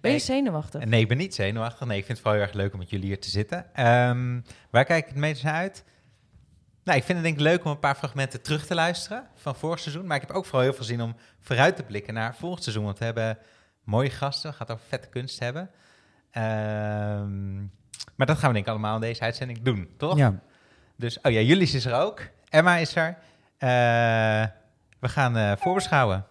Ben je Nee. zenuwachtig? Nee, ik ben niet zenuwachtig. Nee, ik vind het vooral heel erg leuk om met jullie hier te zitten. Ehm, waar kijk ik het meest naar uit? Nou, ik vind het denk ik leuk om een paar fragmenten terug te luisteren van vorig seizoen. Maar ik heb ook vooral heel veel zin om vooruit te blikken naar volgend seizoen. Want we hebben mooie gasten. We gaan het over vette kunst hebben. Ehm, maar dat gaan we denk ik allemaal in deze uitzending doen, toch? Ja. Dus, oh ja, jullie is er ook. Emma is er. Eh, we gaan eh, voorbeschouwen.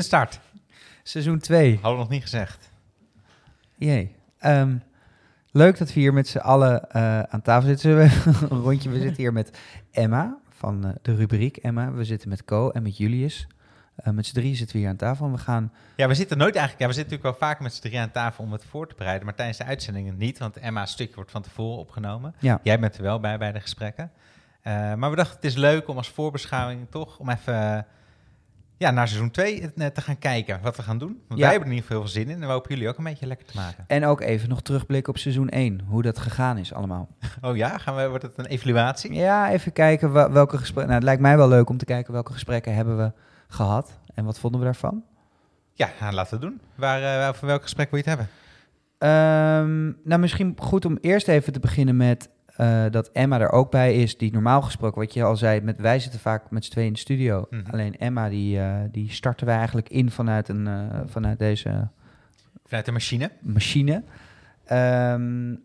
Kunststart. Seizoen 2. Hadden we nog niet gezegd. Jee. Ehm, leuk dat we hier met z'n allen eh, aan tafel zitten. We een rondje? We zitten hier met Emma van eh, de rubriek Emma. We zitten met Co en met Julius. Eh, met z'n drie zitten we hier aan tafel en we gaan... Ja, we zitten nooit eigenlijk. Ja, we zitten natuurlijk wel vaak met z'n drieën aan tafel om het voor te bereiden. Maar tijdens de uitzendingen niet, want Emma's stukje wordt van tevoren opgenomen. Ja. Jij bent er wel bij bij de gesprekken. Maar we dachten, het is leuk om als voorbeschouwing toch om even ja, naar seizoen 2 te gaan kijken wat we gaan doen. Want Ja. wij hebben er in ieder geval heel veel zin in en we hopen jullie ook een beetje lekker te maken. En ook even nog terugblikken op seizoen 1. Hoe dat gegaan is allemaal. Oh ja, gaan we, wordt het een evaluatie? Ja, even kijken welke gesprekken... Nou, het lijkt mij wel leuk om te kijken welke gesprekken hebben we gehad. En wat vonden we daarvan? Ja, nou, laten we het doen. Waar, eh, over welk gesprek wil je het hebben? Ehm, nou, misschien goed om eerst even te beginnen met eh, dat Emma er ook bij is. Die normaal gesproken, wat je al zei, met, wij zitten vaak met z'n tweeën in de studio. Mhm. Alleen Emma, die, eh, die starten wij eigenlijk in vanuit, een, eh, vanuit deze Vanuit de machine. machine. Ehm, Maar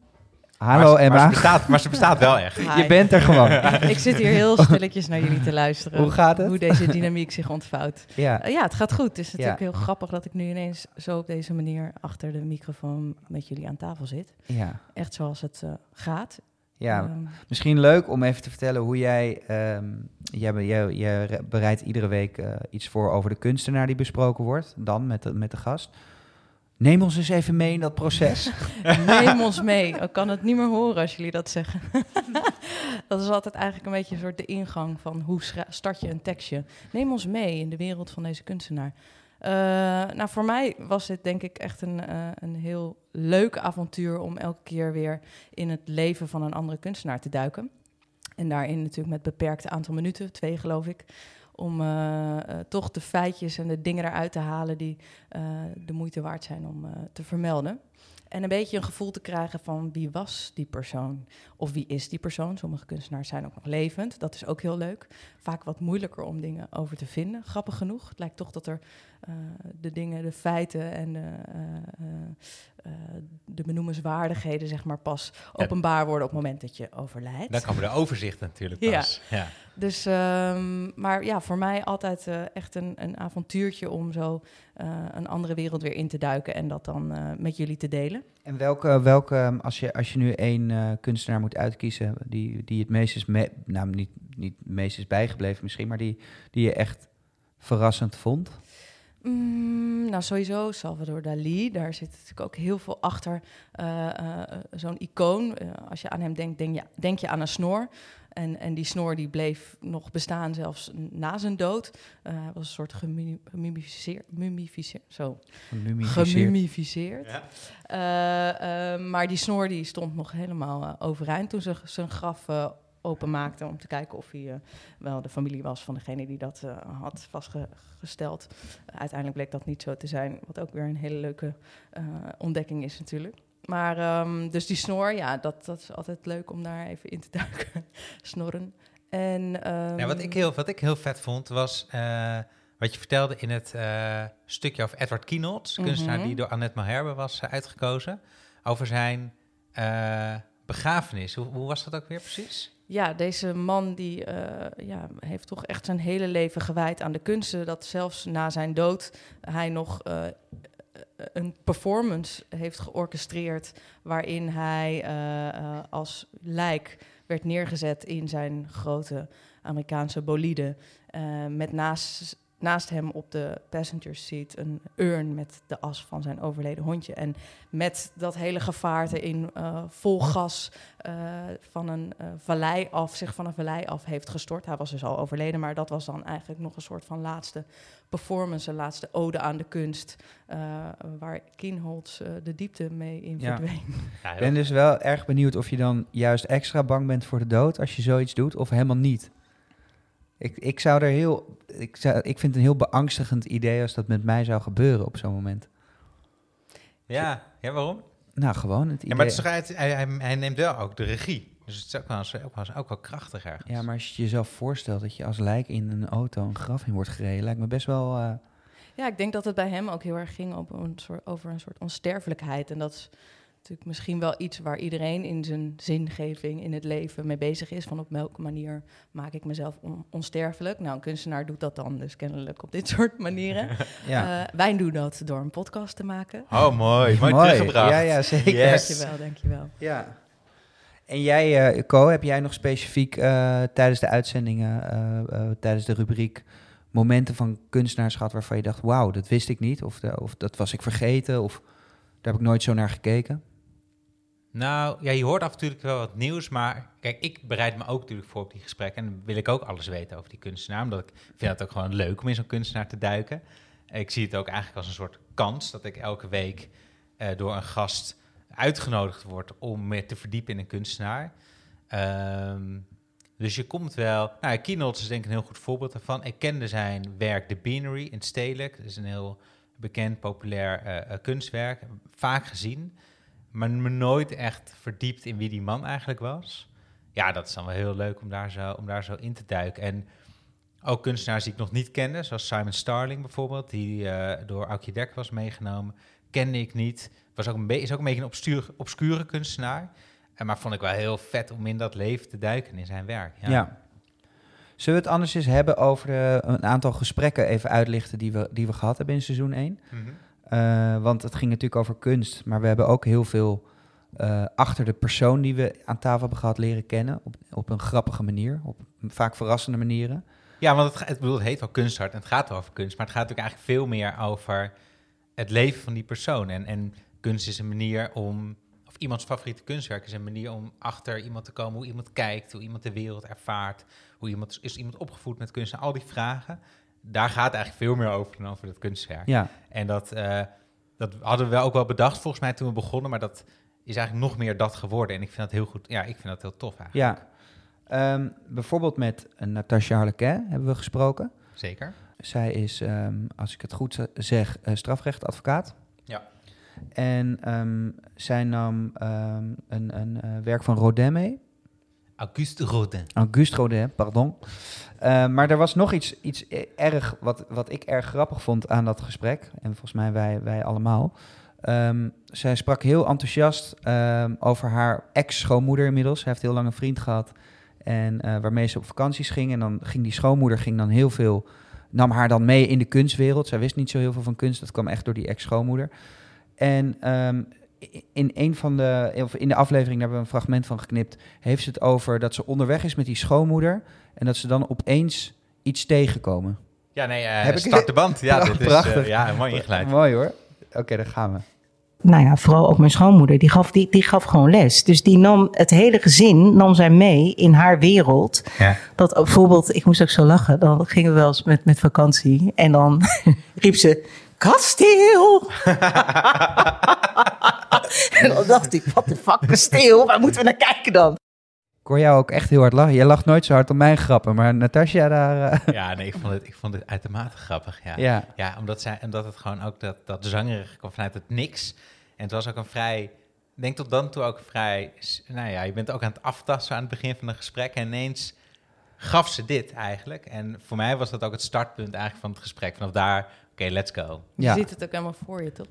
hallo ze- Emma, Maar ze, bestaat, maar ze bestaat wel echt. Hi. je bent er gewoon. Ik zit hier heel stilletjes naar jullie te luisteren. Hoe gaat het? Hoe deze dynamiek zich ontvouwt. Ja, ja, het gaat goed. Het is natuurlijk Ja. heel grappig dat ik nu ineens zo op deze manier achter de microfoon met jullie aan tafel zit. ja, Echt zoals het eh, gaat. Ja. Ehm, Misschien leuk om even te vertellen hoe jij... ehm, jij, jij, jij re- bereidt iedere week eh, iets voor over de kunstenaar die besproken wordt. Dan met de, met de gast. Neem ons eens even mee in dat proces. Neem ons mee. Ik kan het niet meer horen als jullie dat zeggen. dat is altijd eigenlijk een beetje een soort de ingang van hoe start je een tekstje. Neem ons mee in de wereld van deze kunstenaar. Eh, nou, voor mij was dit denk ik echt een, eh, een heel leuk avontuur om elke keer weer in het leven van een andere kunstenaar te duiken. En daarin natuurlijk met beperkt aantal minuten, twee geloof ik, om eh, toch de feitjes en de dingen eruit te halen die de moeite waard zijn om te vermelden. En een beetje een gevoel te krijgen van wie was die persoon? Of wie is die persoon? Sommige kunstenaars zijn ook nog levend. Dat is ook heel leuk. Vaak wat moeilijker om dingen over te vinden. Grappig genoeg. Het lijkt toch dat er eh, de dingen, de feiten en de, eh, de benoemenswaardigheden, zeg maar, pas Ja. openbaar worden op het moment dat je overlijdt. Dan komen de overzichten natuurlijk Ja. pas. Ja. Dus, ehm, maar ja, voor mij altijd eh, echt een, een avontuurtje om zo eh, een andere wereld weer in te duiken en dat dan eh, met jullie te delen. En welke, welke als, je, als je nu één eh, kunstenaar moet uitkiezen die, die het meest is, me, nou niet, niet het meest is bijgebleven misschien, maar die, die je echt verrassend vond? Mm, nou, sowieso Salvador Dali. Daar zit natuurlijk ook heel veel achter. Eh, eh, Zo'n icoon. Eh, als je aan hem denkt, denk je, denk je aan een snor. En, en die snor die bleef nog bestaan zelfs na zijn dood. Eh, hij was een soort gemumi- gemummificeerd. Mummificeerd. Zo. Gemummificeerd. Ja. Maar die snor die stond nog helemaal overeind toen ze zijn graf openmaakte om te kijken of hij eh, wel de familie was van degene die dat eh, had vastgesteld. uiteindelijk bleek dat niet zo te zijn, wat ook weer een hele leuke eh, ontdekking is natuurlijk. Maar ehm, dus die snor, ja, dat, dat is altijd leuk om daar even in te duiken. Snorren. En, ehm, Ja, wat, ik heel, wat ik heel vet vond was wat je vertelde in het stukje over Edward kunstenaar Mhm. die door Annette Malherbe was uitgekozen, over zijn begrafenis. Hoe, hoe was dat ook weer precies? Ja, deze man die eh, ja, heeft toch echt zijn hele leven gewijd aan de kunsten. Dat zelfs na zijn dood hij nog eh, een performance heeft georchestreerd. waarin hij eh, eh, als lijk werd neergezet in zijn grote Amerikaanse bolide. eh, met naast naast hem op de passenger seat een urn met de as van zijn overleden hondje. En met dat hele gevaarte in eh, vol gas eh, van een eh, vallei af, zich van een vallei af heeft gestort. Hij was dus al overleden, maar dat was dan eigenlijk nog een soort van laatste performance, een laatste ode aan de kunst, eh, waar Kienholz eh, de diepte mee in Ja. verdween. Ja, Ik ben dus wel erg benieuwd of je dan juist extra bang bent voor de dood als je zoiets doet, of helemaal niet. Ik, ik zou er heel. Ik, zou, ik vind het een heel beangstigend idee als dat met mij zou gebeuren op zo'n moment. Ja, ja, waarom? Nou, gewoon het idee. Ja, maar het is hij, hij, hij neemt wel ook de regie. Dus het is ook wel, ook wel, ook wel krachtig ergens. Ja, maar als je jezelf voorstelt dat je als lijk in een auto een graf in wordt gereden, lijkt me best wel. eh, Ja, ik denk dat het bij hem ook heel erg ging op een soort, over een soort onsterfelijkheid. En dat is natuurlijk misschien wel iets waar iedereen in zijn zingeving in het leven mee bezig is. Van op welke manier maak ik mezelf on- onsterfelijk? Nou, een kunstenaar doet dat dan dus kennelijk op dit soort manieren. ja. Eh, wij doen dat door een podcast te maken. Oh, mooi. Mooi, teruggebracht. Ja, ja, zeker. Yes. Dankjewel, dankjewel. Ja. En jij, eh Co, heb jij nog specifiek eh, tijdens de uitzendingen, eh, eh, tijdens de rubriek, momenten van kunstenaars gehad waarvan je dacht, wauw, dat wist ik niet, of, de- of dat was ik vergeten, of daar heb ik nooit zo naar gekeken? Nou, ja, je hoort af en toe wel wat nieuws, maar kijk, ik bereid me ook natuurlijk voor op die gesprekken en dan wil ik ook alles weten over die kunstenaar, omdat ik vind het ook gewoon leuk om in zo'n kunstenaar te duiken. Ik zie het ook eigenlijk als een soort kans dat ik elke week eh, door een gast uitgenodigd word om me te verdiepen in een kunstenaar. Ehm, dus je komt wel... Nou, is denk ik een heel goed voorbeeld daarvan. Ik kende zijn werk The Beanery in Stedelijk. Dat is een heel bekend, populair eh, eh, kunstwerk. Vaak gezien maar me nooit echt verdiept in wie die man eigenlijk was. Ja, dat is dan wel heel leuk om daar zo, om daar zo in te duiken. En ook kunstenaars die ik nog niet kende, zoals Simon Starling bijvoorbeeld, die eh, door Aukje Dek was meegenomen, kende ik niet. Was ook een is ook een beetje een obscuur, obscure kunstenaar. En maar vond ik wel heel vet om in dat leven te duiken in zijn werk. Ja. Ja. Zullen we het anders eens hebben over de, een aantal gesprekken even uitlichten die we, die we gehad hebben in seizoen 1? Mhm. Eh, want het ging natuurlijk over kunst, maar we hebben ook heel veel eh, achter de persoon die we aan tafel hebben gehad leren kennen. Op, op een grappige manier, op vaak verrassende manieren. Ja, want het, het heet wel kunsthart en het gaat over kunst, maar het gaat natuurlijk eigenlijk veel meer over het leven van die persoon. En, en kunst is een manier om, of iemands favoriete kunstwerk is een manier om achter iemand te komen, hoe iemand kijkt, hoe iemand de wereld ervaart, hoe iemand is iemand opgevoed met kunst en al die vragen. Daar gaat eigenlijk veel meer over dan over dat kunstwerk. Ja, En dat, eh, dat hadden we ook wel bedacht volgens mij toen we begonnen, maar dat is eigenlijk nog meer dat geworden. En ik vind dat heel goed. Ja, ik vind dat heel tof eigenlijk. ja. Ehm, bijvoorbeeld met uh, Natasha Harlequin hebben we gesproken. Zeker. Zij is, ehm, als ik het goed zeg, eh, strafrechtadvocaat. Ja. En ehm, zij nam een, een werk van Rodin mee. Auguste Rodin. Auguste Rodin, pardon. Eh, maar er was nog iets, iets e- erg, wat, wat ik erg grappig vond aan dat gesprek. En volgens mij wij, wij allemaal. Ehm, zij sprak heel enthousiast ehm, over haar ex-schoonmoeder inmiddels. Zij heeft heel lang een vriend gehad. En eh, waarmee ze op vakanties ging. En dan ging die schoonmoeder ging dan heel veel, nam haar dan mee in de kunstwereld. Zij wist niet zo heel veel van kunst. Dat kwam echt door die ex-schoonmoeder. En ehm, in een van de, of in de aflevering, daar hebben we een fragment van geknipt, heeft ze het over dat ze onderweg is met die schoonmoeder. En dat ze dan opeens iets tegenkomen. Ja, nee, eh, Heb ik- start de band. Ja, dit is eh, Prachtig. ja, mooi ingeleid. Mooi hoor. Oké, daar gaan we. nou ja, vooral ook mijn schoonmoeder, die gaf, die, die gaf gewoon les. Dus die nam het hele gezin, nam zij mee in haar wereld. Ja. Dat bijvoorbeeld, ik moest ook zo lachen, dan gingen we wel eens met, met vakantie. En dan riep ze, kasteel! en dan dacht ik, wat de fuck, kasteel? Waar moeten we naar kijken dan? Ik hoor jou ook echt heel hard lachen. Jij lacht nooit zo hard om mijn grappen, maar Natasja daar... eh, Ja, nee, ik vond het, ik vond het uitermate grappig. Ja, ja. ja omdat, zij, omdat het gewoon ook dat, dat zangerige kwam vanuit het niks. En het was ook een vrij, ik denk tot dan toe ook vrij, nou ja, je bent ook aan het aftasten aan het begin van een gesprek. En ineens gaf ze dit eigenlijk. En voor mij was dat ook het startpunt eigenlijk van het gesprek. Vanaf daar, oké, let's go. Je ziet het ook helemaal voor je, toch?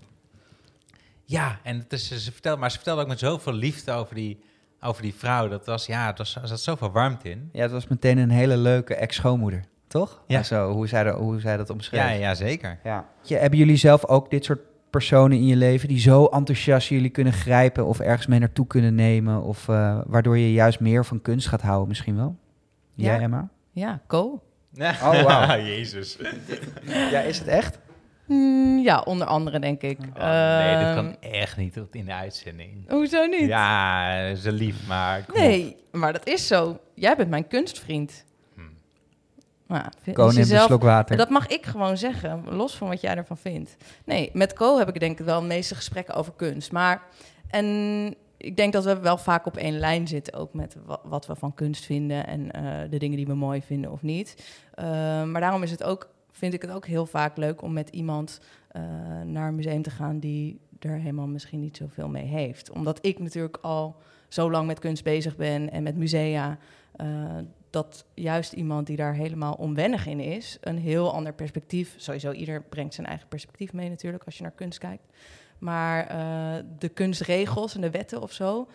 Ja, en het is, ze vertelde, maar ze vertelde ook met zoveel liefde over die, over die vrouw. Dat was, ja, het was, er zat zoveel warmte in. ja, het was meteen een hele leuke ex-schoonmoeder, toch? Ja. Zo, hoe zij, dat- hoe zij dat omschreef. Ja, ja, zeker. Ja. Ja, Hebben jullie zelf ook dit soort personen in je leven die zo enthousiast jullie kunnen grijpen of ergens mee naartoe kunnen nemen? Of eh, waardoor je juist meer van kunst gaat houden misschien wel? Ja. Jij, Emma? Ja, Co. Oh, wauw. Jezus. Ja, is het echt? Mm, ja, onder andere denk ik. Oh, nee, dit Ehm, kan echt niet in de uitzending. Hoezo niet? Ja, ze lief, maar... kom op. Nee, maar dat is zo. Jij bent mijn kunstvriend. Hmm. Nou, vind- Ko als je neemt een zelf- slok water. Dat mag ik gewoon zeggen, los van wat jij ervan vindt. Nee, met Co heb ik denk ik wel de meeste gesprekken over kunst. Maar, en ik denk dat we wel vaak op één lijn zitten, ook met wa- wat we van kunst vinden en eh, de dingen die we mooi vinden of niet. Eh, maar daarom is het ook, vind ik het ook heel vaak leuk om met iemand eh, naar een museum te gaan die er helemaal misschien niet zoveel mee heeft. Omdat ik natuurlijk al zo lang met kunst bezig ben en met musea. eh, dat juist iemand die daar helemaal onwennig in is, een heel ander perspectief. Sowieso, ieder brengt zijn eigen perspectief mee natuurlijk als je naar kunst kijkt. Maar eh, de kunstregels en de wetten of zo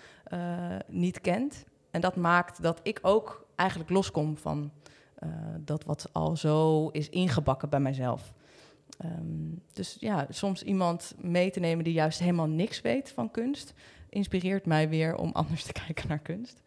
niet kent. En dat maakt dat ik ook eigenlijk loskom van dat wat al zo is ingebakken bij mijzelf. Ehm, dus ja, soms iemand mee te nemen die juist helemaal niks weet van kunst, inspireert mij weer om anders te kijken naar kunst.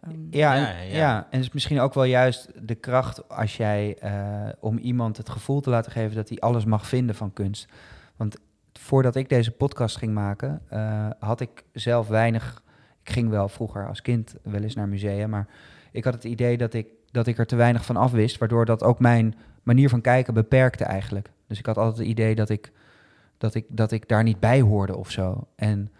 Ehm, Ja, Ja, en, ja. ja. en het is misschien ook wel juist de kracht als jij eh, om iemand het gevoel te laten geven dat hij alles mag vinden van kunst. Want voordat ik deze podcast ging maken, eh, had ik zelf weinig. Ik ging wel vroeger als kind wel eens naar musea, maar ik had het idee dat ik, dat ik er te weinig van afwist, waardoor dat ook mijn manier van kijken beperkte eigenlijk. Dus ik had altijd het idee dat ik, dat ik, dat ik daar niet bij hoorde of zo. En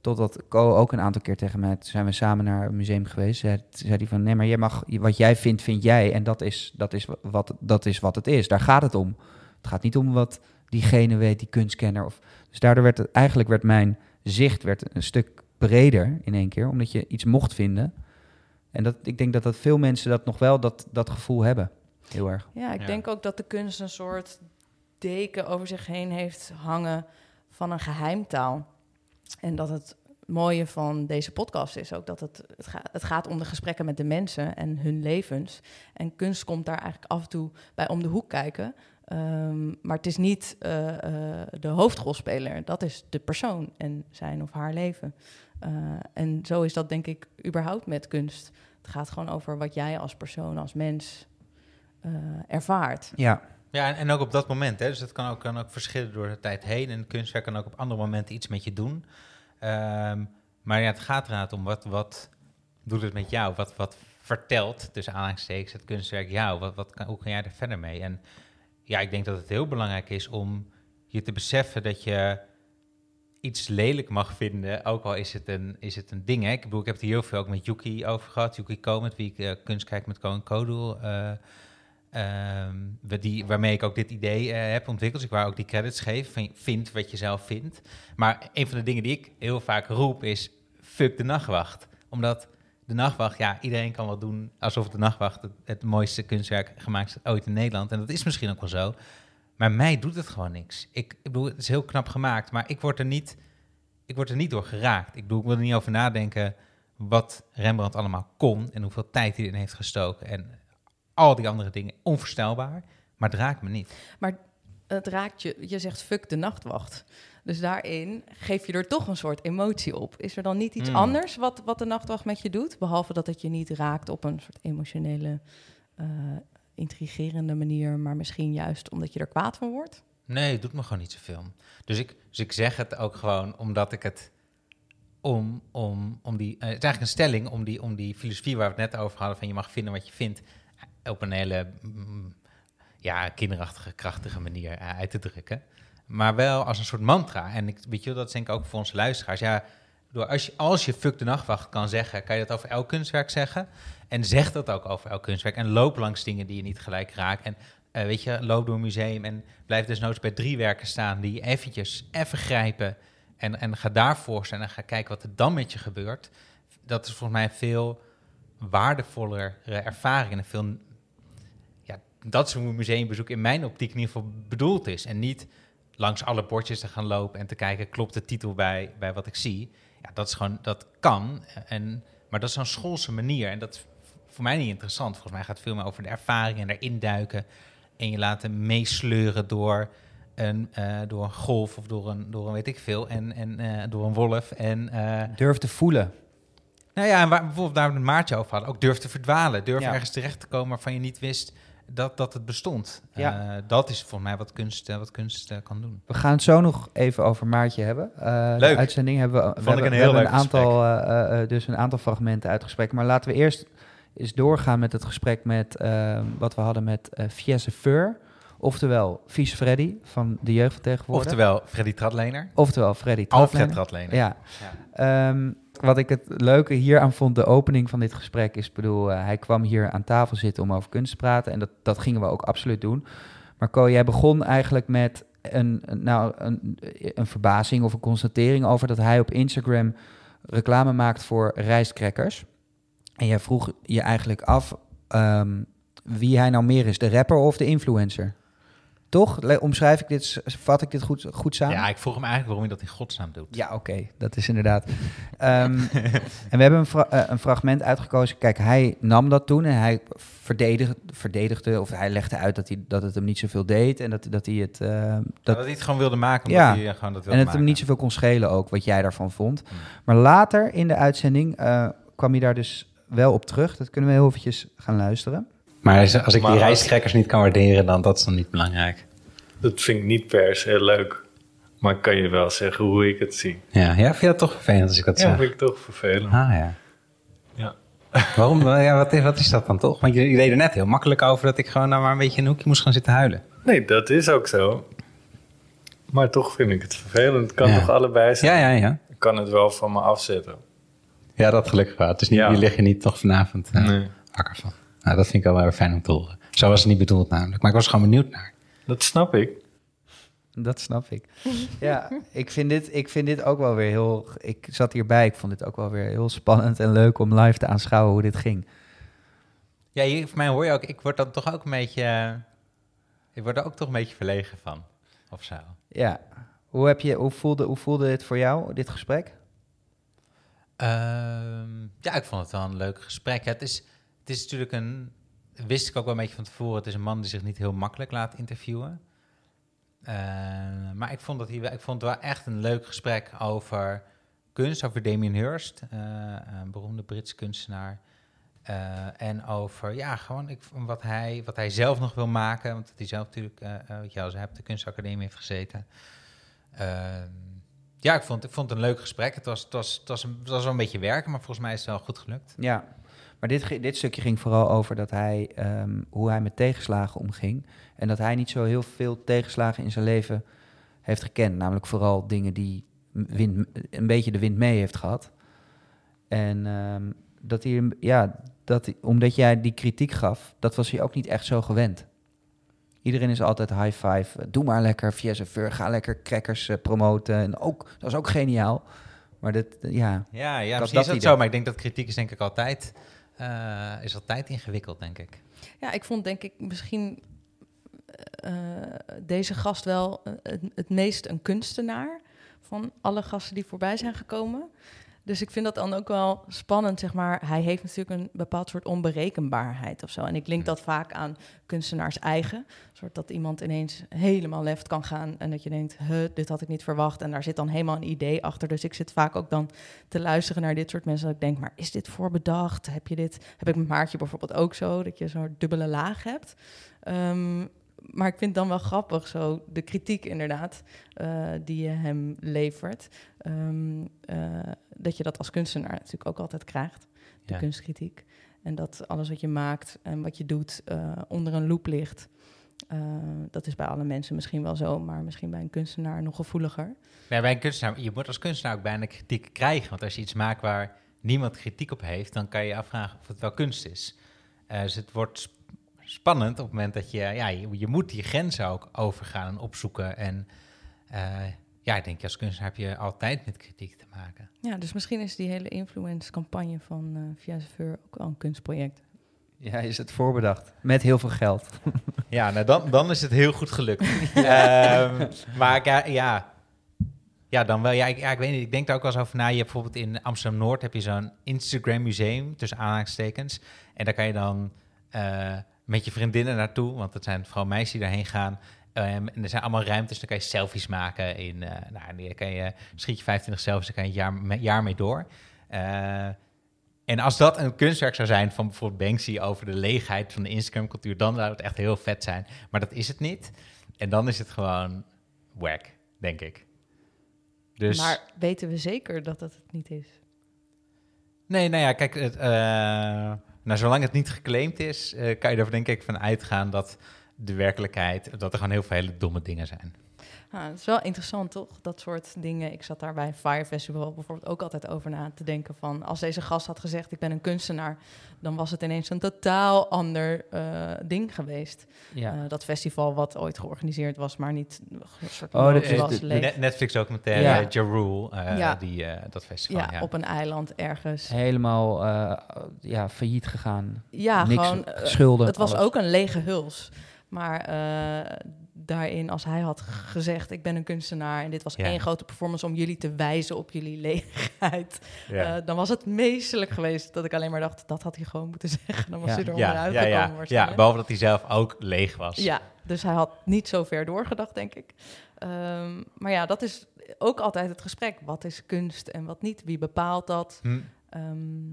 Totdat Co ook een aantal keer tegen mij, zijn we samen naar een museum geweest, zei, zei hij van, nee, maar jij mag, wat jij vindt, vind jij. En dat is, dat, is wat, dat is wat het is. Daar gaat het om. Het gaat niet om wat diegene weet, die kunstkenner. Of, dus daardoor werd het, eigenlijk werd mijn zicht werd een stuk breder in één keer, omdat je iets mocht vinden. En dat, ik denk dat, dat veel mensen dat nog wel dat, dat gevoel hebben. Heel erg. Ja, ik Ja. denk ook dat de kunst een soort deken over zich heen heeft hangen van een geheimtaal. En dat het mooie van deze podcast is ook dat het, het, ga- het gaat om de gesprekken met de mensen en hun levens. En kunst komt daar eigenlijk af en toe bij om de hoek kijken. Ehm, maar het is niet eh, eh, de hoofdrolspeler, dat is de persoon en zijn of haar leven. Eh, en zo is dat denk ik überhaupt met kunst. Het gaat gewoon over wat jij als persoon, als mens eh, ervaart. Ja, Ja, en, en ook op dat moment. Hè? Dus het kan ook, kan ook verschillen door de tijd heen. En kunstwerk kan ook op andere momenten iets met je doen. Ehm, maar ja, het gaat inderdaad om wat, wat doet het met jou? Wat, wat vertelt, tussen aanhalingstekens, het kunstwerk jou? Wat, wat kan, hoe kan jij er verder mee? En ja, ik denk dat het heel belangrijk is om je te beseffen dat je iets lelijk mag vinden, ook al is het een, is het een ding. Hè? Ik bedoel, ik heb het heel veel ook met Yuki over gehad. Yuki Ko, met wie ik eh, kunst kijk met Ko en Kodoel. eh, ehm, die, waarmee ik ook dit idee eh, heb ontwikkeld. Dus ik waar ook die credits geef. Vind wat je zelf vindt. Maar een van de dingen die ik heel vaak roep is... fuck de nachtwacht. Omdat de nachtwacht, ja, iedereen kan wel doen... alsof de nachtwacht het, het mooiste kunstwerk gemaakt is ooit in Nederland. En dat is misschien ook wel zo. Maar mij doet het gewoon niks. Ik, ik bedoel, het is heel knap gemaakt, maar ik word er niet, ik word er niet door geraakt. Ik, bedoel, ik wil er niet over nadenken wat Rembrandt allemaal kon en hoeveel tijd hij erin heeft gestoken. En al die andere dingen, onvoorstelbaar, maar het raakt me niet. Het raakt je, je zegt fuck de nachtwacht. Dus daarin geef je er toch een soort emotie op. Is er dan niet iets Hmm. anders wat, wat de nachtwacht met je doet? Behalve dat het je niet raakt op een soort emotionele, eh, intrigerende manier, maar misschien juist omdat je er kwaad van wordt? Nee, het doet me gewoon niet zoveel. Dus ik, dus ik zeg het ook gewoon omdat ik het om, om, om die. eh, het is eigenlijk een stelling om die, om die filosofie waar we het net over hadden: van je mag vinden wat je vindt. op een hele mm, ja, kinderachtige, krachtige manier eh, uit te drukken. Maar wel als een soort mantra. En ik, weet je, dat denk ik ook voor onze luisteraars. Ja, door als, je, fuck de nachtwacht kan zeggen, kan je dat over elk kunstwerk zeggen. En zeg dat ook over elk kunstwerk. En loop langs dingen die je niet gelijk raakt. En eh, weet je, loop door een museum en blijf desnoods bij drie werken staan die je eventjes even grijpen. En, en ga daarvoor staan en ga kijken wat er dan met je gebeurt. Dat is volgens mij veel waardevoller eh, ervaring en veel... Ja, dat is hoe een museumbezoek in mijn optiek in ieder geval bedoeld is. En niet langs alle bordjes te gaan lopen en te kijken, klopt de titel bij, bij wat ik zie? Ja, dat is gewoon, dat kan. En, maar dat is zo'n schoolse manier. En dat is voor mij niet interessant. Volgens mij gaat het veel meer over de ervaring en erin duiken. En je laten meesleuren door een, eh, door een golf of door een, door een weet ik veel. En, en eh, door een wolf. En eh, durf te voelen. nou ja, en waar, bijvoorbeeld daar we het Maartje over hadden, ook durf te verdwalen. Durf Ja. ergens terecht te komen waarvan je niet wist dat, dat het bestond. Ja. Eh, dat is volgens mij wat kunst, eh, wat kunst eh, kan doen. We gaan het zo nog even over Maartje hebben. Leuk. De uitzending hebben we, we hebben, een heel leuk een aantal, dus een aantal fragmenten uit gesprek. Maar laten we eerst eens doorgaan met het gesprek met wat we hadden met eh Fiesse Feur. Oftewel Vies Freddy van de jeugdvertegenwoordiger. Oftewel Freddy Tradlener. Oftewel Freddy Alfred Tratlener. Tradlener. Ja. Ehm, wat ik het leuke hier aan vond, de opening van dit gesprek, is, bedoel, eh, hij kwam hier aan tafel zitten om over kunst te praten. En dat, dat gingen we ook absoluut doen. Maar Co, jij begon eigenlijk met een, een- nou, een, een verbazing of een constatering over dat hij op Instagram reclame maakt voor rijstcrackers. En jij vroeg je eigenlijk af ehm, wie hij nou meer is, de rapper of de influencer? Toch? Omschrijf ik dit, vat ik dit goed, goed samen? Ja, ik vroeg hem eigenlijk waarom hij dat in godsnaam doet. Ja, oké, dat is inderdaad. Ehm, en we hebben een, fra- eh, een fragment uitgekozen. Kijk, hij nam dat toen en hij verdedigde, verdedigde of hij legde uit dat, hij, dat het hem niet zoveel deed en dat, dat hij het. eh, Dat, dat, hij het gewoon wilde maken, Ja. hij eh, gewoon dat wilde en het maken. hem niet zoveel kon schelen ook, wat jij daarvan vond. Hmm. Maar later in de uitzending kwam hij daar dus wel op terug. Dat kunnen we heel eventjes gaan luisteren. Maar als als ik Maar die rijstkrekkers niet kan waarderen, dan dat is dan niet belangrijk. Dat vind ik niet per se leuk. Maar ik kan je wel zeggen hoe ik het zie. Ja, ja vind je dat toch vervelend als ik dat Ja, zeg? vind ik toch vervelend. Ah ja. Ja. Waarom? Ja, wat, is, wat is dat dan toch? Want je, je deed er net heel makkelijk over dat ik gewoon nou maar een beetje in een hoekje moest gaan zitten huilen. Nee, dat is ook zo. Maar toch vind ik het vervelend. Het kan Ja. toch allebei zijn? Ja, ja, ja. Ik kan het wel van me afzetten. Ja, dat gelukkig wel. Het is niet, Ja. die lig je niet toch vanavond Nee. wakker van. Nou, dat vind ik wel weer fijn om te horen. Zo was het niet bedoeld namelijk. Maar ik was gewoon benieuwd naar. Dat snap ik. Dat snap ik. Ja, ik vind, dit, ik vind dit ook wel weer heel... Ik zat hierbij, ik vond dit ook wel weer heel spannend en leuk om live te aanschouwen hoe dit ging. Ja, hier, voor mij hoor je ook, ik word dan toch ook een beetje, eh, ik word er ook toch een beetje verlegen van, of zo. Ja. Hoe, heb je, hoe, voelde, hoe voelde dit voor jou, dit gesprek? Ehm, ja, ik vond het wel een leuk gesprek. Het is, het is natuurlijk een, wist ik ook wel een beetje van tevoren, het is een man die zich niet heel makkelijk laat interviewen. Eh, maar ik vond, dat hij, wel- ik vond het wel echt een leuk gesprek over kunst, over Damien Hirst, eh, een beroemde Britse kunstenaar. Eh, en over, ja, gewoon ik, wat, hij, wat hij zelf nog wil maken. Want hij zelf natuurlijk, weet je wel, hij op de kunstacademie heeft gezeten. Ja, ik vond, ik vond het een leuk gesprek. Het was, het, was, het, was een, het was wel een beetje werken, maar volgens mij is het wel goed gelukt. Ja, maar dit, dit stukje ging vooral over dat hij, ehm, hoe hij met tegenslagen omging. En dat hij niet zo heel veel tegenslagen in zijn leven heeft gekend. Namelijk vooral dingen die wind, een beetje de wind mee heeft gehad. En ehm, dat hij, ja, dat omdat jij die kritiek gaf, dat was hij ook niet echt zo gewend. Iedereen is altijd high five. eh, Doe maar lekker, via Fur, ga lekker crackers eh, promoten. En ook, dat is ook geniaal. Maar dat, ja, Ja, ja Dat- misschien dat is dat zo. Maar ik denk dat kritiek is denk ik altijd, eh, is altijd ingewikkeld, denk ik. Ja, ik vond denk ik misschien eh, deze gast wel eh, het meest een kunstenaar van alle gasten die voorbij zijn gekomen. Dus ik vind dat dan ook wel spannend, zeg maar. Hij heeft natuurlijk een bepaald soort onberekenbaarheid of zo. En ik link dat vaak aan kunstenaars eigen. Een soort dat iemand ineens helemaal left kan gaan en dat je denkt, huh, dit had ik niet verwacht. En daar zit dan helemaal een idee achter. Dus ik zit vaak ook dan te luisteren naar dit soort mensen. Dat ik denk, maar is dit voorbedacht? Heb je dit? Heb ik met Maartje bijvoorbeeld ook zo, dat je zo'n dubbele laag hebt. Ehm, maar ik vind het dan wel grappig, zo de kritiek inderdaad, eh, die je hem levert. Ehm, eh, dat je dat als kunstenaar natuurlijk ook altijd krijgt, de Ja. kunstkritiek. En dat alles wat je maakt en wat je doet eh, onder een loep ligt. Dat is bij alle mensen misschien wel zo, maar misschien bij een kunstenaar nog gevoeliger. Ja, bij een kunstenaar, je moet als kunstenaar ook bijna kritiek krijgen. Want als je iets maakt waar niemand kritiek op heeft, dan kan je je afvragen of het wel kunst is. Dus het wordt spannend op het moment dat je, ja, je, je moet die grenzen ook overgaan en opzoeken. En eh, ja, ik denk als kunstenaar heb je altijd met kritiek te maken. Ja, dus misschien is die hele influence-campagne van uh, Via Zeveur ook wel een kunstproject. ja, is het voorbedacht. Met heel veel geld. Ja, nou dan, dan is het heel goed gelukt. Ehm, maar ja, ja, ja, dan wel. Ja ik, ja, ik weet niet. Ik denk daar ook wel eens over na. Je hebt bijvoorbeeld in Amsterdam Noord heb je zo'n Instagram museum tussen aanhalingstekens. En daar kan je dan eh, met je vriendinnen naartoe, want het zijn vooral meisjes die daarheen gaan. Ehm, en er zijn allemaal ruimtes, dan kan je selfies maken. In, eh nou, dan kan je, schiet je 25 selfies, dan kan je een jaar, jaar mee door. Eh, En als dat een kunstwerk zou zijn van bijvoorbeeld Banksy over de leegheid van de Instagram-cultuur, dan zou het echt heel vet zijn. Maar dat is het niet. En dan is het gewoon wack, denk ik. Dus, Maar weten we zeker dat dat het niet is? nee, nou ja, kijk, het, eh, nou, zolang het niet geclaimd is, eh, kan je er denk ik van uitgaan dat de werkelijkheid, dat er gewoon heel veel hele domme dingen zijn. Ah, het is wel interessant, toch? Dat soort dingen. Ik zat daar bij Fire Festival bijvoorbeeld ook altijd over na te denken van... als deze gast had gezegd, ik ben een kunstenaar... dan was het ineens een totaal ander eh, ding geweest. Ja. Eh, dat festival wat ooit georganiseerd was, maar niet... Soort Oh, dat is was, de- leeg. Net- Netflix-documentaire Ja. Ja Rule, eh, Ja. die, eh, dat festival. ja, Ja, op een eiland ergens. Helemaal eh, ja, failliet gegaan. Ja, Niks gewoon... schulden. het was alles. ook een lege huls. Maar eh, daarin, als hij had gezegd, ik ben een kunstenaar... en dit was Ja. één grote performance om jullie te wijzen op jullie leegheid... ja. Eh, dan was het meestelijk geweest dat ik alleen maar dacht, dat had hij gewoon moeten zeggen. Dan was Ja. hij er ja, onderuit ja, gekomen ja, behalve dat hij zelf ook leeg was. Ja, dus hij had niet zo ver doorgedacht, denk ik. Ehm, maar ja, dat is ook altijd het gesprek. Wat is kunst en wat niet? Wie bepaalt dat? Hm, Ehm,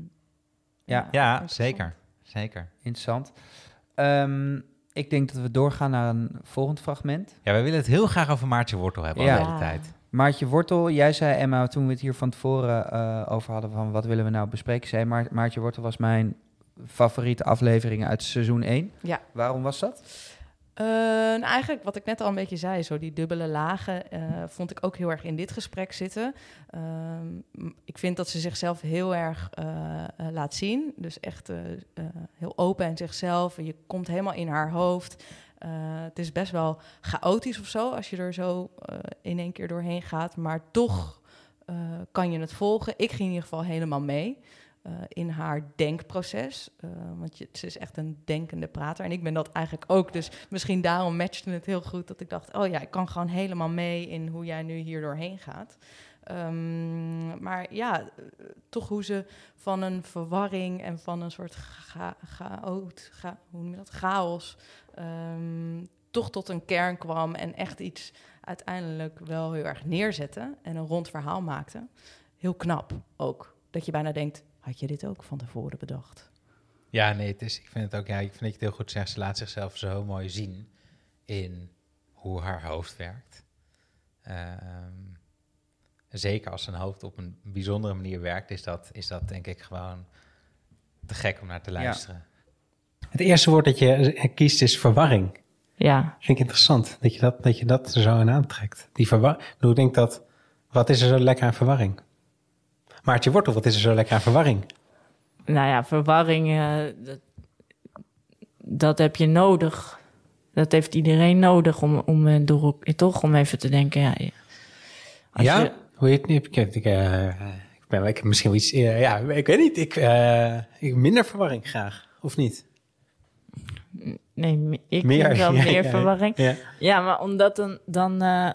Ja. ja zeker. Zeker. Interessant. Ehm, ik denk dat we doorgaan naar een volgend fragment. Ja, wij willen het heel graag over Maartje Wortel hebben Ja. al de hele tijd. Maartje Wortel, jij zei Emma, toen we het hier van tevoren eh, over hadden van wat willen we nou bespreken, zei Maar Maartje Wortel was mijn favoriete aflevering uit seizoen 1. Ja. Waarom was dat? Eh, nou, eigenlijk wat ik net al een beetje zei, zo die dubbele lagen, eh, vond ik ook heel erg in dit gesprek zitten. Ehm, ik vind dat ze zichzelf heel erg eh, laat zien. Dus echt heel open en zichzelf. Je komt helemaal in haar hoofd. Het is best wel chaotisch of zo, als je er zo in één keer doorheen gaat. Maar toch kan je het volgen. Ik ging in ieder geval helemaal mee eh, in haar denkproces. Eh, want je, ze is echt een denkende prater. En ik ben dat eigenlijk ook. Dus misschien daarom matchte het heel goed dat ik dacht... oh ja, ik kan gewoon helemaal mee in hoe jij nu hier doorheen gaat. Ehm, maar ja, eh, toch hoe ze van een verwarring en van een soort ga, ga, hoe noem je dat? chaos... ehm, toch tot een kern kwam en echt iets uiteindelijk wel heel erg neerzette... en een rond verhaal maakte. Heel knap ook. Dat je bijna denkt, had je dit ook van tevoren bedacht? Ja, nee, het is, ik vind het ook, ja, ik vind dat je het heel goed zegt. Ze laat zichzelf zo mooi zien in hoe haar hoofd werkt. Ehm, zeker als zijn hoofd op een bijzondere manier werkt, is dat, is dat denk ik gewoon te gek om naar te luisteren. Het eerste woord dat je kiest is verwarring. Ja, Vind ik interessant dat je dat, dat, je dat er zo in aantrekt. Die verwarring. Ik denk dat, wat is er zo lekker aan verwarring? Maartje Wortel, wat is er zo lekker aan verwarring? nou ja, verwarring, eh, dat, dat heb je nodig. Dat heeft iedereen nodig om, om eh, door, ook- toch om even te denken. Ja, als ja? je- Hoe heet het nu? Ik, ik, eh, ik ben ik misschien wel iets... eh, ja, ik weet niet. Ik, eh, ik minder verwarring graag. Of niet? nee, ik meer, wel ja, meer ja, verwarring. Ja. Ja, maar omdat dan... dan eh,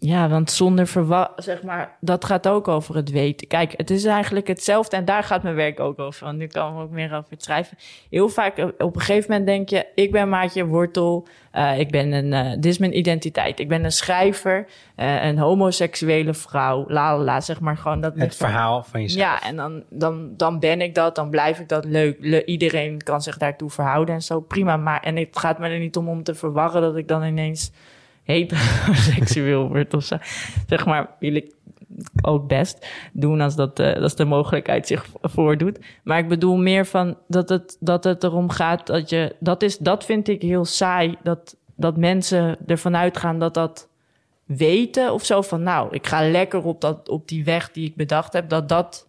ja, want zonder verwarring, zeg maar, dat gaat ook over het weten. Kijk, het is eigenlijk hetzelfde en daar gaat mijn werk ook over. Want nu kan ik ook meer over het schrijven. Heel vaak, eh, op een gegeven moment denk je... ik ben Maatje Wortel, eh, ik ben een... eh, dit is mijn identiteit. Ik ben een schrijver, een homoseksuele vrouw, la la la, zeg maar gewoon dat... Het verhaal van jezelf. Ja, en dan, dan, dan ben ik dat, dan blijf ik dat leuk. Le- iedereen kan zich daartoe verhouden en zo, prima. Maar, en het gaat me er niet om om te verwarren dat ik dan ineens heteroseksueel word of. Zeg maar, wil ik ook best doen als, dat, eh, als de mogelijkheid zich vo- voordoet. Maar ik bedoel meer van dat het, dat het erom gaat dat je... Dat, is, dat vind ik heel saai, dat, dat mensen ervan uitgaan dat dat weten of zo van nou, ik ga lekker op, dat, op die weg die ik bedacht heb, dat dat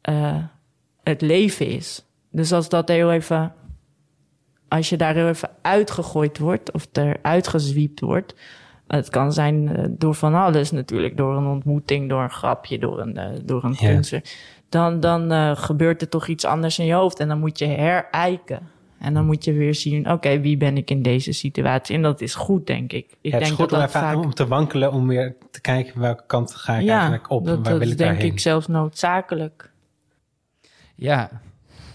eh, het leven is. Dus als dat heel even, als je daar heel even uitgegooid wordt of er uitgezwiept wordt, het kan zijn eh, door van alles natuurlijk, door een ontmoeting, door een grapje, door een, eh, door een Ja. kunstwerk. Dan, dan eh, gebeurt er toch iets anders in je hoofd en dan moet je herijken. En dan moet je weer zien, oké, wie ben ik in deze situatie? En dat is goed, denk ik. Ik Ja, het is denk goed dat om, dat even vaak... om te wankelen, om weer te kijken welke kant ga ik ja, eigenlijk op. en dat, waar dat wil is ik denk daarheen? ik zelfs noodzakelijk. Ja,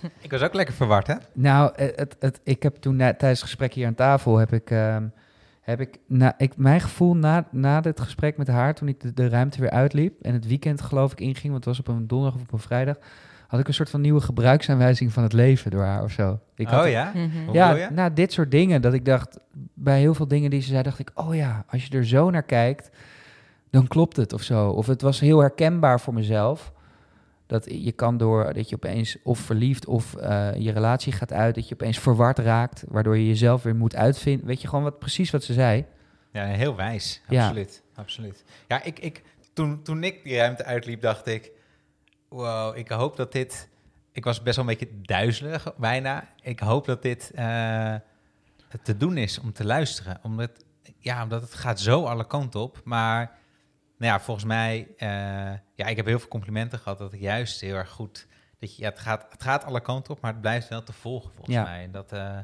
Ik was ook lekker verward, hè? nou, eh, het, het, ik heb toen na- tijdens het gesprek hier aan tafel, heb ik, ehm, heb ik, na, ik mijn gevoel na, na dit gesprek met haar, toen ik de, de ruimte weer uitliep en het weekend geloof ik inging, want het was op een donderdag of op een vrijdag, had ik een soort van nieuwe gebruiksaanwijzing van het leven door haar of zo. Ik had oh ja? Mhm. Ja, je? nou, dit soort dingen. Dat ik dacht, bij heel veel dingen die ze zei, dacht ik, oh ja, als je er zo naar kijkt, dan klopt het of zo. Of het was heel herkenbaar voor mezelf. Dat je kan door dat je opeens of verliefd of eh, je relatie gaat uit, dat je opeens verward raakt, waardoor je jezelf weer moet uitvinden. Weet je gewoon wat, precies wat ze zei? Ja, heel wijs. Ja. Absoluut. absoluut. Ja, ik, ik, toen, toen ik die ruimte uitliep, dacht ik... Wow, ik hoop dat dit... Ik was best wel een beetje duizelig, bijna. Ik hoop dat dit eh, te doen is om te luisteren. Omdat, ja, omdat het gaat zo alle kanten op. Maar nou ja, volgens mij... eh, ja, ik heb heel veel complimenten gehad dat ik juist heel erg goed... Dat je, ja, het, gaat, het gaat alle kanten op, maar het blijft wel te volgen, volgens Ja. mij. En dat, eh,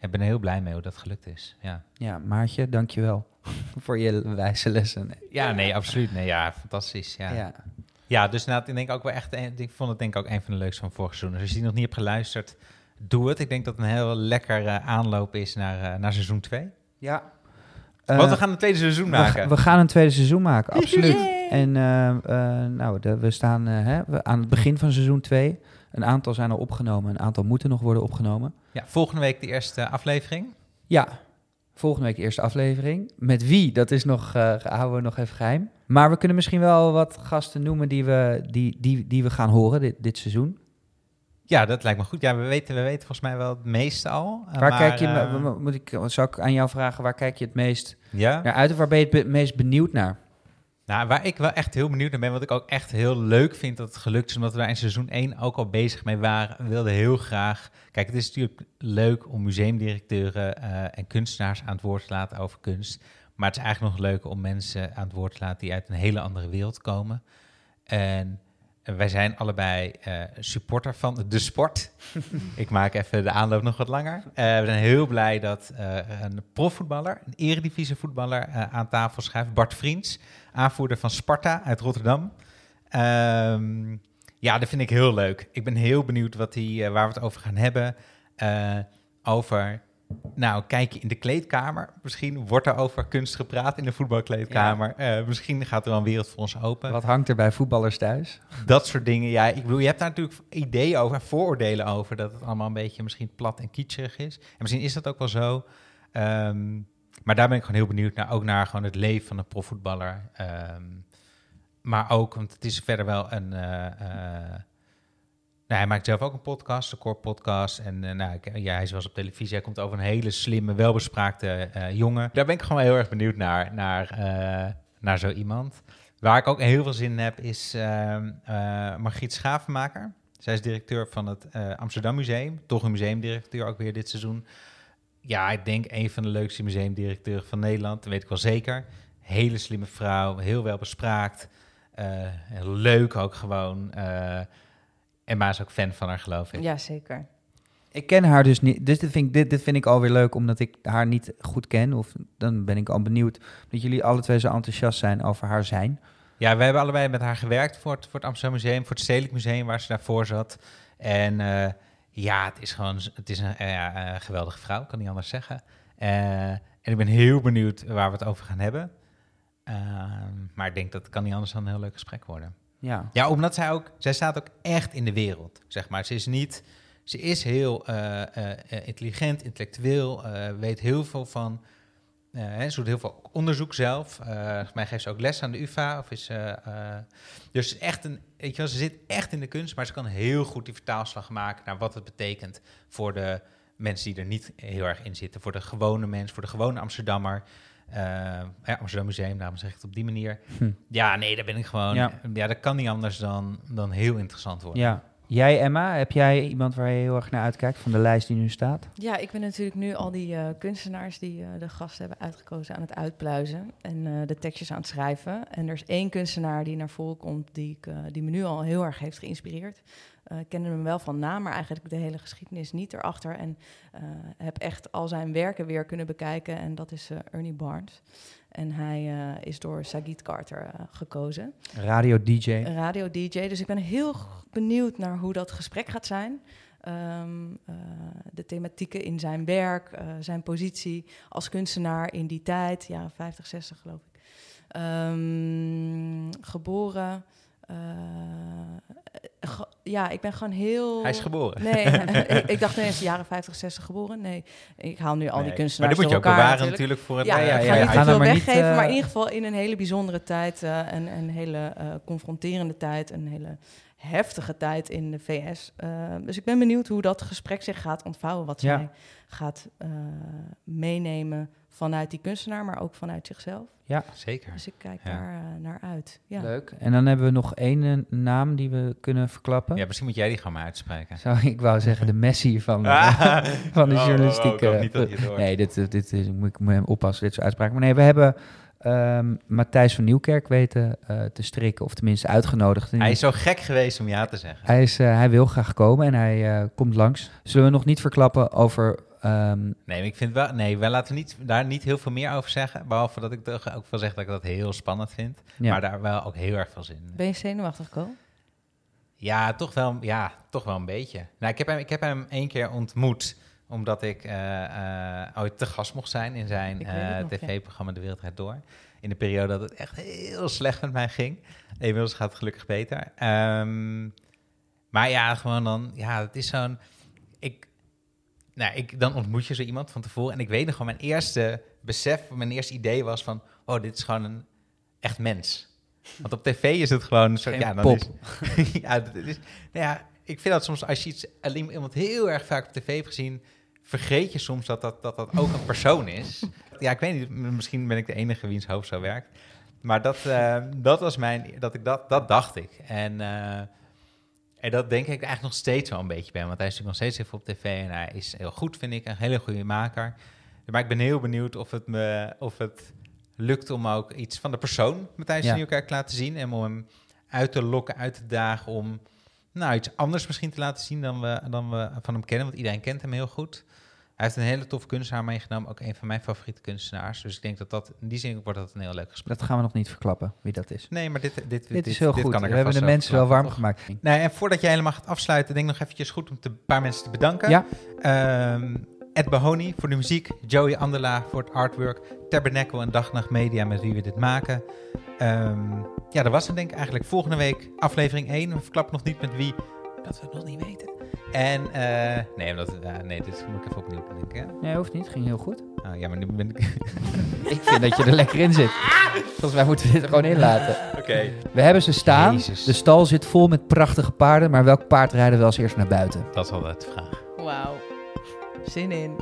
ik ben er heel blij mee hoe dat gelukt is. Ja. Ja, Maartje, dankjewel voor je wijze lessen. Ja, nee, absoluut. Nee, ja, fantastisch. Ja, ja. Ja. dus inderdaad, ik denk ook wel echt, ik vond het denk ik ook een van de leukste van vorig seizoen. Dus als je die nog niet hebt geluisterd, doe het. Ik denk dat het een heel lekker eh, aanloop is naar, eh, naar seizoen 2. ja. Want we Eh, gaan een tweede seizoen maken. we gaan een tweede seizoen maken, absoluut. Yay! En eh, eh, nou, de- we staan eh, hè, aan het begin van seizoen 2. Een aantal zijn al opgenomen, een aantal moeten nog worden opgenomen. Ja, volgende week de eerste aflevering. Ja, volgende week de eerste aflevering. Met wie, dat is nog, eh, houden we nog even geheim. Maar we kunnen misschien wel wat gasten noemen die we, die, die, die we gaan horen dit, dit seizoen. Ja, dat lijkt me goed. Ja, we weten, we weten volgens mij wel het meeste al. Eh, Waar maar, kijk je, eh, me- moet ik, zou ik aan jou vragen, waar kijk je het meest ja? naar uit? Of waar ben je het meest benieuwd naar? Nou, waar ik wel echt heel benieuwd naar ben, wat ik ook echt heel leuk vind dat het gelukt is, omdat we daar in seizoen 1 ook al bezig mee waren, we wilden heel graag... Kijk, het is natuurlijk leuk om museumdirecteuren eh, en kunstenaars aan het woord te laten over kunst. Maar het is eigenlijk nog leuker om mensen aan het woord te laten die uit een hele andere wereld komen. En eh, wij zijn allebei eh, supporter van de sport. ik maak even de aanloop nog wat langer. Eh, we zijn heel blij dat eh, een profvoetballer, een eredivisievoetballer, eh aan tafel schuift. Bart Vriends, aanvoerder van Sparta uit Rotterdam. Ehm, ja, dat vind ik heel leuk. Ik ben heel benieuwd wat die, eh, waar we het over gaan hebben. Eh, over, nou, kijk je in de kleedkamer. Misschien wordt er over kunst gepraat in de voetbalkleedkamer. Eh, misschien gaat er wel een wereld voor ons open. Wat hangt er bij voetballers thuis? Dat soort dingen. Ja, ik bedoel, je hebt daar natuurlijk ideeën over, vooroordelen over, dat het allemaal een beetje misschien plat en kitscherig is. En misschien is dat ook wel zo. Ehm, maar daar ben ik gewoon heel benieuwd naar, ook naar gewoon het leven van een profvoetballer. Ehm, maar ook, want het is verder wel een... eh, eh, nou, hij maakt zelf ook een podcast, een core podcast. En eh, nou, ja, hij is wel op televisie. Hij komt over een hele slimme, welbespraakte eh, jongen. Daar ben ik gewoon heel erg benieuwd naar, naar, eh, naar zo iemand. Waar ik ook heel veel zin in heb, is ehm eh, Margriet Schavenmaker. Zij is directeur van het Amsterdam Museum. Toch een museumdirecteur ook weer dit seizoen. Ja, ik denk een van de leukste museumdirecteuren van Nederland. Dat weet ik wel zeker. Hele slimme vrouw, heel wel bespraakt. heel leuk ook gewoon. Eh en Ma is ook fan van haar, geloof ik. Ja, zeker. Ik ken haar dus niet. Dus dit vind, ik, dit, dit vind ik alweer leuk, omdat ik haar niet goed ken. Of dan ben ik al benieuwd dat jullie alle twee zo enthousiast zijn over haar zijn. Ja, we hebben allebei met haar gewerkt voor het, voor het Amsterdam Museum, voor het Stedelijk Museum, waar ze daarvoor zat. En eh, ja, het is gewoon het is een eh, eh, geweldige vrouw, kan niet anders zeggen. Eh, en ik ben heel benieuwd waar we het over gaan hebben. Ehm, maar ik denk dat het kan niet anders dan een heel leuk gesprek worden. Ja. Ja, omdat zij ook, zij staat ook echt in de wereld, zeg maar. Ze is niet, ze is heel eh, eh, intelligent, intellectueel, eh, weet heel veel van, hè, ze doet heel veel onderzoek zelf. Mij geeft ze ook les aan de UvA. Of is, dus echt een, weet je wel, ze zit echt in de kunst, maar ze kan heel goed die vertaalslag maken naar wat het betekent voor de mensen die er niet heel erg in zitten. Voor de gewone mens, voor de gewone Amsterdammer. Eh, ja, Amsterdam Museum, daarom zeg ik het op die manier. Hm. Ja, nee, daar ben ik gewoon. Ja. Ja, dat kan niet anders dan, dan heel interessant worden. ja. Jij, Emma, heb jij iemand waar je heel erg naar uitkijkt van de lijst die nu staat? Ja, ik ben natuurlijk nu al die eh, kunstenaars die eh, de gasten hebben uitgekozen aan het uitpluizen en eh, de tekstjes aan het schrijven. En er is één kunstenaar die naar voren komt die, ik, die me nu al heel erg heeft geïnspireerd. Ik kende hem wel van naam, maar eigenlijk de hele geschiedenis niet erachter. En heb echt al zijn werken weer kunnen bekijken en dat is Ernie Barnes. En hij eh, is door Sagit Carter eh, gekozen Radio-dj. radio-dj. Dus ik ben heel benieuwd naar hoe dat gesprek gaat zijn. Ehm, eh, de thematieken in zijn werk, zijn positie als kunstenaar in die tijd, jaren 50, 60 geloof ik. Ehm, geboren, eh, ge- ja, ik ben gewoon heel... Hij is geboren. Nee, ik, ik dacht ineens jaren 50, 60 geboren. Nee, ik haal nu al die Nee. kunstenaars Maar dat moet je ook bewaren natuurlijk. natuurlijk voor het... Ja, eh, ja, ik ja, ga ja. niet Ga te veel maar niet, weggeven, eh, maar in ieder geval in een hele bijzondere tijd, eh, en een hele eh, confronterende tijd, een hele heftige tijd in de VS. Eh, dus ik ben benieuwd hoe dat gesprek zich gaat ontvouwen, wat Ja. zij gaat eh, meenemen vanuit die kunstenaar, maar ook vanuit zichzelf. Zeker. Dus ik kijk Ja. daar eh, naar uit. Ja. Leuk. En dan hebben we nog één eh, naam die we kunnen verklappen. Ja, misschien moet jij die gewoon maar uitspreken. Zou ik wou zeggen de Messi van, eh, van de Oh, oh, oh, journalistiek. ik hoop eh, niet dat je het hoort. nee, dit, dit, moet ik me oppassen, dit soort uitspraken. Maar nee, we hebben ehm, Matthijs van Nieuwkerk weten eh, te strikken, of tenminste uitgenodigd. Hij is zo gek geweest om ja te zeggen. Hij, is, hij wil graag komen en hij eh, komt langs. Zullen we nog niet verklappen over... ehm, Nee, ik vind wel... Nee, wij laten niet, daar niet heel veel meer over zeggen. Behalve dat ik toch ook wel zeg dat ik dat heel spannend vind. ja. Maar daar wel ook heel erg veel zin in. Ben je zenuwachtig, Ko? Ja, toch wel, ja, toch wel een beetje. Nou, ik, heb hem, ik heb hem één keer ontmoet, omdat ik eh, eh, ooit te gast mocht zijn in zijn eh, ja. tv-programma De Wereld Draait Door. In de periode dat het echt heel slecht met mij ging. Inmiddels gaat het gelukkig beter. Ehm, maar ja, gewoon dan, ja, het is zo'n... Ik, nou, ik, dan ontmoet je zo iemand van tevoren. En ik weet nog gewoon, mijn eerste besef, mijn eerste idee was van... Oh, dit is gewoon een echt mens. Want op tv is het gewoon een soort... Geen ja, dan pop. Is, ja, dat is, nou ja, ik vind dat soms als je iets, alleen iemand heel erg vaak op tv hebt gezien, vergeet je soms dat dat, dat, dat ook een persoon is. Ja, ik weet niet, misschien ben ik de enige wiens hoofd zo werkt. Maar dat, eh, dat was mijn, dat ik dat, dat dacht ik. En, eh, en dat denk ik eigenlijk nog steeds wel een beetje bij hem. Want hij is natuurlijk nog steeds even op tv en hij is heel goed, vind ik. Een hele goede maker. Maar ik ben heel benieuwd of het me, of het lukt om ook iets van de persoon Matthijs Ja. Nieuwkerk te laten zien. En om hem uit te lokken, uit te dagen om nou, iets anders misschien te laten zien dan we, dan we van hem kennen. Want iedereen kent hem heel goed. Hij heeft een hele toffe kunstenaar meegenomen. Ook een van mijn favoriete kunstenaars. Dus ik denk dat dat in die zin wordt dat een heel leuk gesprek. Dat gaan we nog niet verklappen, wie dat is. Nee, maar dit, dit, dit, Dit is heel goed. kan We ik hebben de mensen wel warm gemaakt. Nee, en voordat jij helemaal gaat afsluiten, denk ik nog eventjes goed om te- een paar mensen te bedanken. Ja. Ehm, Ed Bahoni voor de muziek, Joey Andela voor het artwork, Tabernacle en Dag Nacht Media met wie we dit maken. Ehm, ja, dat was het denk ik eigenlijk. Volgende week aflevering 1. We verklappen nog niet met wie, dat we het nog niet weten. En, eh, nee, omdat, nee, dit moet ik even opnieuw denken. hè? Nee, hoeft niet. Ging heel goed. Oh, ja, maar nu ben ik... Ik vind dat je er lekker in zit. Volgens mij moeten we dit er gewoon in laten. Oké. We hebben ze staan. Jezus. De stal zit vol met prachtige paarden, maar welk paard rijden we als eerst naar buiten? Dat is altijd de vraag. Wauw. Zin in.